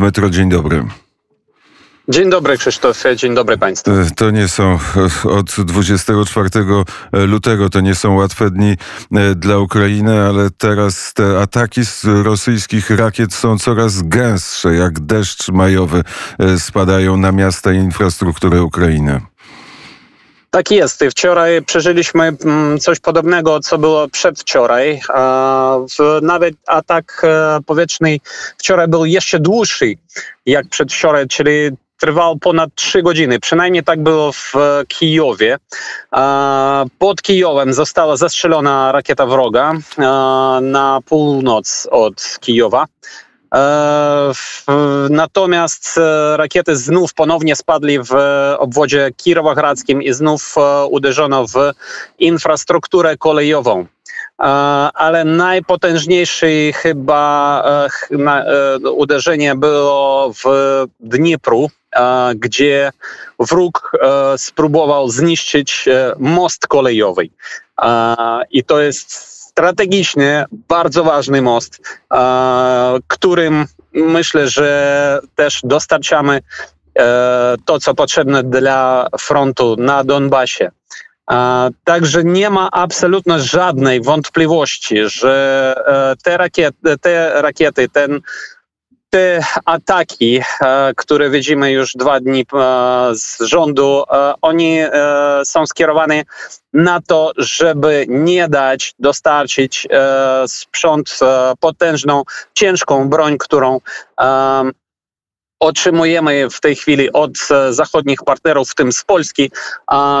Metro, dzień dobry. Dzień dobry Krzysztof, dzień dobry Państwu. E, to nie są e, od 24 lutego, to nie są łatwe dni e, dla Ukrainy, ale teraz te ataki z rosyjskich rakiet są coraz gęstsze, jak deszcz majowy spadają na miasta i infrastrukturę Ukrainy. Tak jest. Wczoraj przeżyliśmy mm, coś podobnego, co było przedwczoraj. Nawet atak powietrzny wczoraj był jeszcze dłuższy jak przedwczoraj, czyli trwał ponad 3 godziny. Przynajmniej tak było w Kijowie. Pod Kijowem została zastrzelona rakieta wroga na północ od Kijowa. E, natomiast e, rakiety znów ponownie spadli w obwodzie Kirowohradzkim i znów e, uderzono w infrastrukturę kolejową ale najpotężniejsze chyba uderzenie było w Dniepru, gdzie wróg spróbował zniszczyć most kolejowy. I to jest strategicznie bardzo ważny most, którym myślę, że też dostarczamy e, to, co potrzebne dla frontu na Donbasie. Także nie ma absolutnie żadnej wątpliwości, że e, te te rakiety ten te ataki, e, które widzimy już dwa dni e, z rządu, e, oni są skierowane na to, żeby nie dać dostarczyć sprzęt potężną, ciężką broń, którą otrzymujemy w tej chwili od e, zachodnich partnerów, w tym z Polski,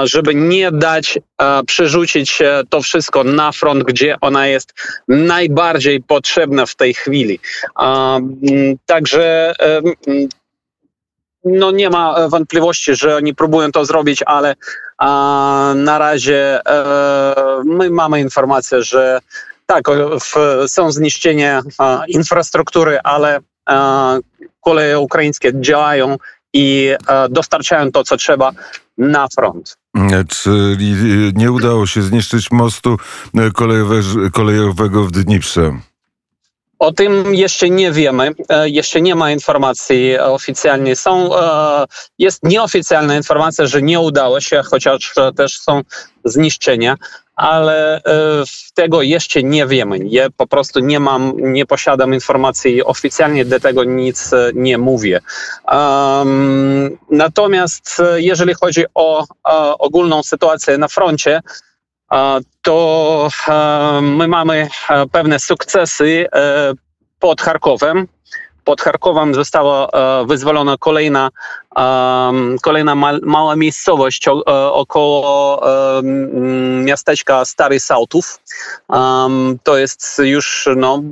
żeby nie dać e, przerzucić to wszystko na front, gdzie ona jest najbardziej potrzebna w tej chwili. Także no nie ma wątpliwości, że oni próbują to zrobić, ale na razie e, my mamy informację, że tak, są zniszczenia infrastruktury, ale koleje ukraińskie działają i e, dostarczają to, co trzeba na front. Czyli nie udało się zniszczyć mostu kolejowego w Dniprze? O tym jeszcze nie wiemy, e, jeszcze nie ma informacji oficjalnej. Są, e, jest nieoficjalna informacja, że nie udało się, chociaż też są zniszczenia, ale e, tego jeszcze nie wiemy. Ja po prostu nie mam, nie posiadam informacji oficjalnie, dlatego nic nie mówię. Um, natomiast jeżeli chodzi o, o ogólną sytuację na froncie, to my mamy pewne sukcesy pod Charkowem. Pod Charkowem została wyzwolona kolejna, kolejna mała miejscowość około miasteczka Stary Sautów. To jest już no,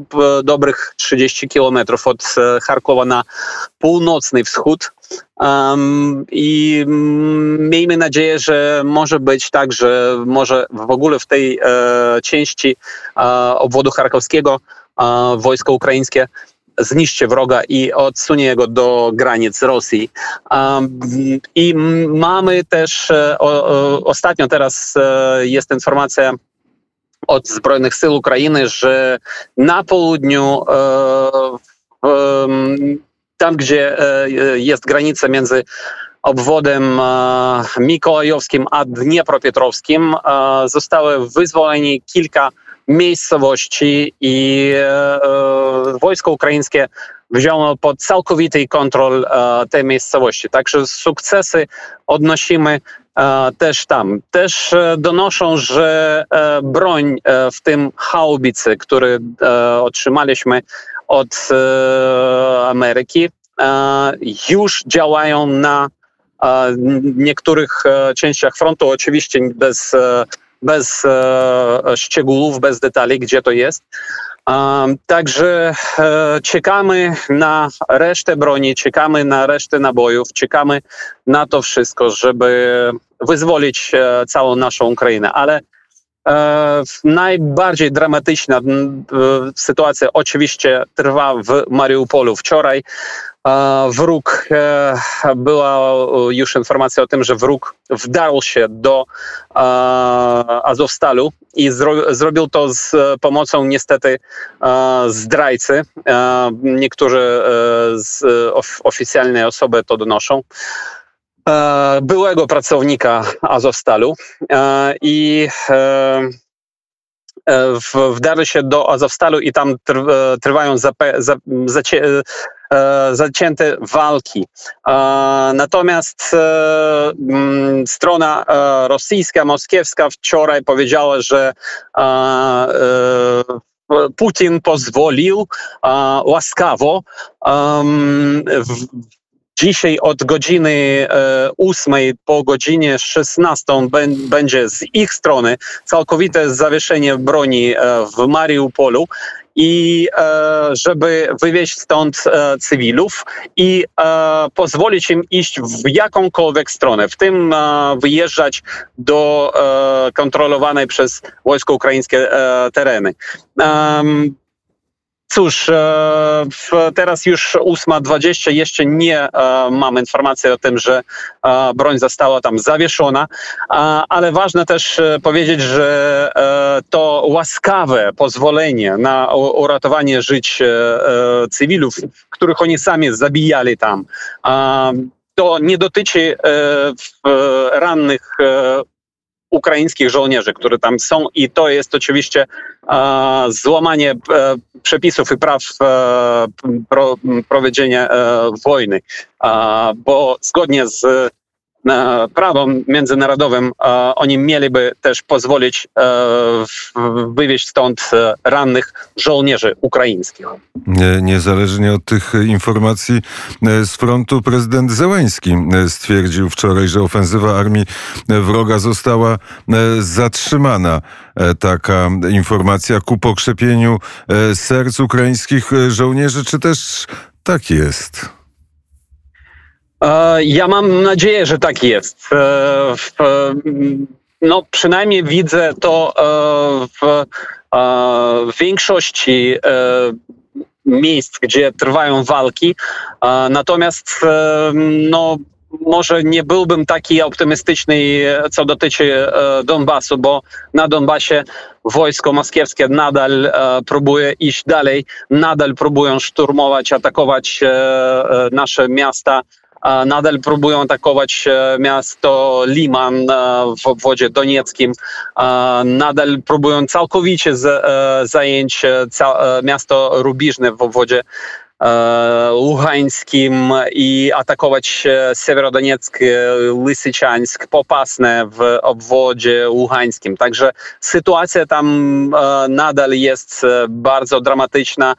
dobrych 30 kilometrów od e, Charkowa na północny wschód. Um, I miejmy nadzieję, że może być tak, że może w ogóle w tej e, części e, obwodu charkowskiego e, wojsko ukraińskie zniszczy wroga i odsunie go do granic Rosji. I mamy też e, ostatnio teraz e, jest informacja od Zbrojnych Sił Ukrainy, że na południu e, tam, gdzie jest granica między obwodem mikołajowskim a Dniepropietrowskim, zostały wyzwoleni kilka miejscowości i wojsko ukraińskie wzięło pod całkowity kontrol te miejscowości. Także sukcesy odnosimy też tam. Też donoszą, że broń, w tym haubicy, które otrzymaliśmy od e, Ameryki e, już działają na e, niektórych częściach frontu, oczywiście bez, bez szczegółów, bez detali, gdzie to jest. Także czekamy na resztę broni, czekamy na resztę nabojów, czekamy na to wszystko, żeby wyzwolić całą naszą Ukrainę. Ale Najbardziej dramatyczna sytuacja oczywiście trwa w Mariupolu. Wczoraj wróg, była już informacja o tym, że wróg wdarł się do Azowstalu i zro, zrobił to z pomocą niestety zdrajcy. Niektórzy z oficjalne osoby to donoszą byłego pracownika Azowstalu i wdarły się do Azowstalu i tam trwają zacięte walki. Natomiast strona rosyjska, moskiewska wczoraj powiedziała, że Putin pozwolił łaskawo Dzisiaj od godziny 8 po godzinie 16 będzie z ich strony całkowite zawieszenie broni w Mariupolu i żeby wywieźć stąd cywilów i pozwolić im iść w jakąkolwiek stronę, w tym wyjeżdżać do kontrolowanej przez wojsko ukraińskie tereny. Cóż, teraz już 8.20, jeszcze nie mam informacji o tym, że broń została tam zawieszona, ale ważne też powiedzieć, że to łaskawe pozwolenie na uratowanie żyć cywilów, których oni sami zabijali tam, to nie dotyczy rannych ukraińskich żołnierzy, które tam są i to jest oczywiście e, złamanie e, przepisów i praw e, pro, prowadzenia wojny, bo zgodnie z prawem międzynarodowym oni mieliby też pozwolić wywieźć stąd rannych żołnierzy ukraińskich. Niezależnie od tych informacji z frontu, prezydent Zełański stwierdził wczoraj, że ofensywa armii wroga została zatrzymana. Taka informacja ku pokrzepieniu serc ukraińskich żołnierzy, czy też tak jest? Ja mam nadzieję, że tak jest. No, przynajmniej widzę to w, w większości miejsc, gdzie trwają walki. Natomiast no, może nie byłbym taki optymistyczny, co dotyczy Donbasu, bo na Donbasie wojsko moskiewskie nadal próbuje iść dalej, nadal próbują szturmować, atakować nasze miasta nadal próbują atakować miasto Liman w obwodzie donieckim, nadal próbują całkowicie zająć miasto Rubiżne w obwodzie Ługańskim i atakować Sewerodonieck, Lysyczańsk, Popasne w obwodzie Ługańskim. Także sytuacja tam nadal jest bardzo dramatyczna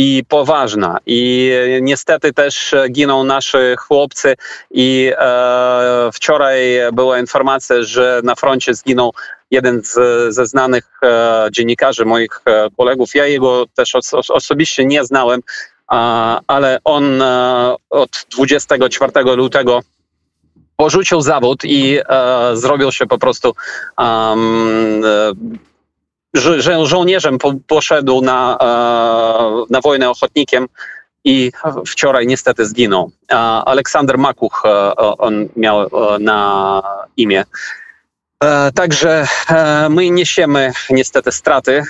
i poważna. I niestety też giną nasi chłopcy i e, wczoraj była informacja, że na froncie zginął jeden z, ze znanych e, dziennikarzy, moich e, kolegów. Ja jego też os, osobiście nie znałem, ale on e, od 24 lutego porzucił zawód i e, zrobił się po prostu um, że, że żołnierzem po, poszedł na, e, na wojnę ochotnikiem i wczoraj niestety zginął. Aleksander Makuch e, on miał e, na imię. Także my niesiemy niestety straty,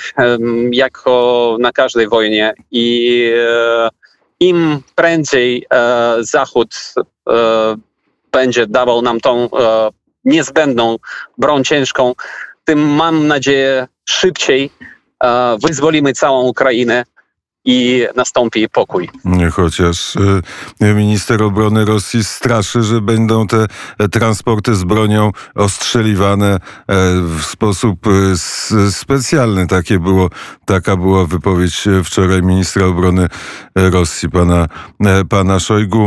jako na każdej wojnie i im prędzej Zachód będzie dawał nam tą niezbędną broń ciężką, tym mam nadzieję szybciej wyzwolimy całą Ukrainę i nastąpi pokój. Chociaż e, minister obrony Rosji straszy, że będą te transporty z bronią ostrzeliwane e, w sposób e, specjalny. Takie było, taka była wypowiedź wczoraj ministra obrony Rosji, pana, pana Szojgu.